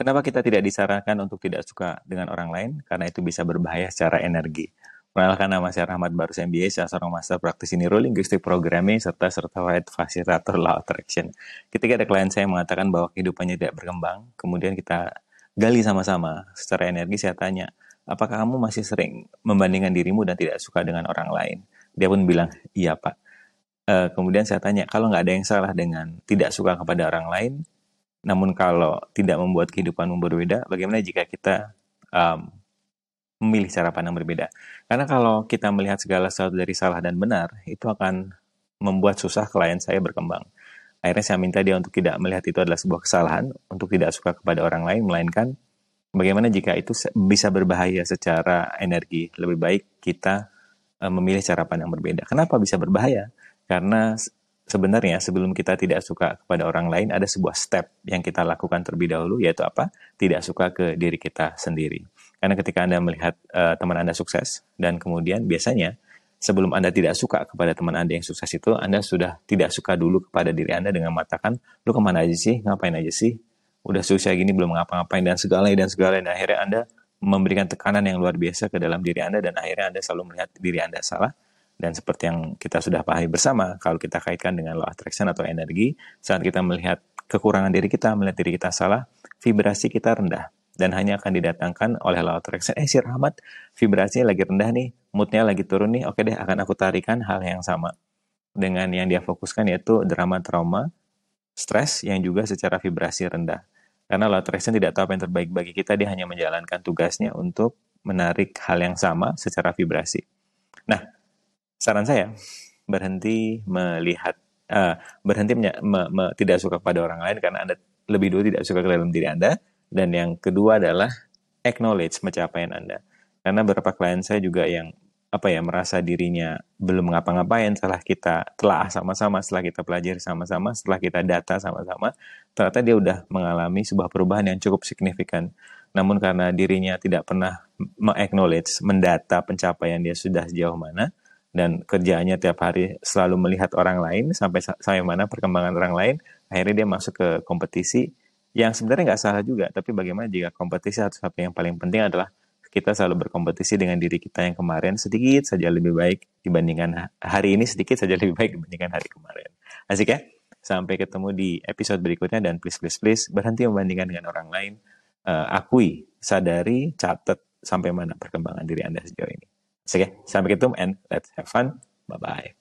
Kenapa kita tidak disarankan untuk tidak suka dengan orang lain? Karena itu bisa berbahaya secara energi. Perkenalkan nama saya Rahmat Barus MBA, saya seorang master praktisi neurolinguistic programming serta certified facilitator law attraction. Ketika ada klien saya mengatakan bahwa kehidupannya tidak berkembang, kemudian kita gali sama-sama secara energi saya tanya, apakah kamu masih sering membandingkan dirimu dan tidak suka dengan orang lain? Dia pun bilang, iya pak. Uh, kemudian saya tanya, kalau nggak ada yang salah dengan tidak suka kepada orang lain, namun kalau tidak membuat kehidupanmu berbeda, bagaimana jika kita um, memilih cara pandang berbeda. Karena kalau kita melihat segala sesuatu dari salah dan benar, itu akan membuat susah klien saya berkembang. Akhirnya saya minta dia untuk tidak melihat itu adalah sebuah kesalahan, untuk tidak suka kepada orang lain, melainkan bagaimana jika itu bisa berbahaya secara energi. Lebih baik kita e, memilih cara pandang berbeda. Kenapa bisa berbahaya? Karena sebenarnya sebelum kita tidak suka kepada orang lain, ada sebuah step yang kita lakukan terlebih dahulu, yaitu apa? Tidak suka ke diri kita sendiri. Karena ketika Anda melihat uh, teman Anda sukses dan kemudian biasanya sebelum Anda tidak suka kepada teman Anda yang sukses itu, Anda sudah tidak suka dulu kepada diri Anda dengan mengatakan, lu ke mana aja sih, ngapain aja sih, udah susah gini belum ngapa-ngapain dan segala dan segala dan akhirnya Anda memberikan tekanan yang luar biasa ke dalam diri Anda dan akhirnya Anda selalu melihat diri Anda salah dan seperti yang kita sudah pahami bersama kalau kita kaitkan dengan law attraction atau energi saat kita melihat kekurangan diri kita melihat diri kita salah vibrasi kita rendah dan hanya akan didatangkan oleh law attraction. Eh si Rahmat vibrasinya lagi rendah nih, moodnya lagi turun nih, oke deh akan aku tarikan hal yang sama dengan yang dia fokuskan yaitu drama trauma, stres yang juga secara vibrasi rendah. Karena law attraction tidak tahu apa yang terbaik bagi kita, dia hanya menjalankan tugasnya untuk menarik hal yang sama secara vibrasi. Nah, saran saya berhenti melihat uh, berhenti me, me, tidak suka pada orang lain karena anda lebih dulu tidak suka ke dalam diri anda dan yang kedua adalah acknowledge pencapaian Anda. Karena beberapa klien saya juga yang apa ya merasa dirinya belum ngapa-ngapain setelah kita telah sama-sama, setelah kita pelajari sama-sama, setelah kita data sama-sama, ternyata dia udah mengalami sebuah perubahan yang cukup signifikan. Namun karena dirinya tidak pernah me-acknowledge, mendata pencapaian dia sudah sejauh mana, dan kerjaannya tiap hari selalu melihat orang lain sampai sampai mana perkembangan orang lain, akhirnya dia masuk ke kompetisi yang sebenarnya nggak salah juga, tapi bagaimana jika kompetisi satu satu yang paling penting adalah kita selalu berkompetisi dengan diri kita yang kemarin sedikit saja lebih baik dibandingkan hari ini sedikit saja lebih baik dibandingkan hari kemarin. Asik ya? Sampai ketemu di episode berikutnya dan please please please berhenti membandingkan dengan orang lain. Uh, akui, sadari, catat sampai mana perkembangan diri Anda sejauh ini. Ya? Sampai ketemu and let's have fun. Bye bye.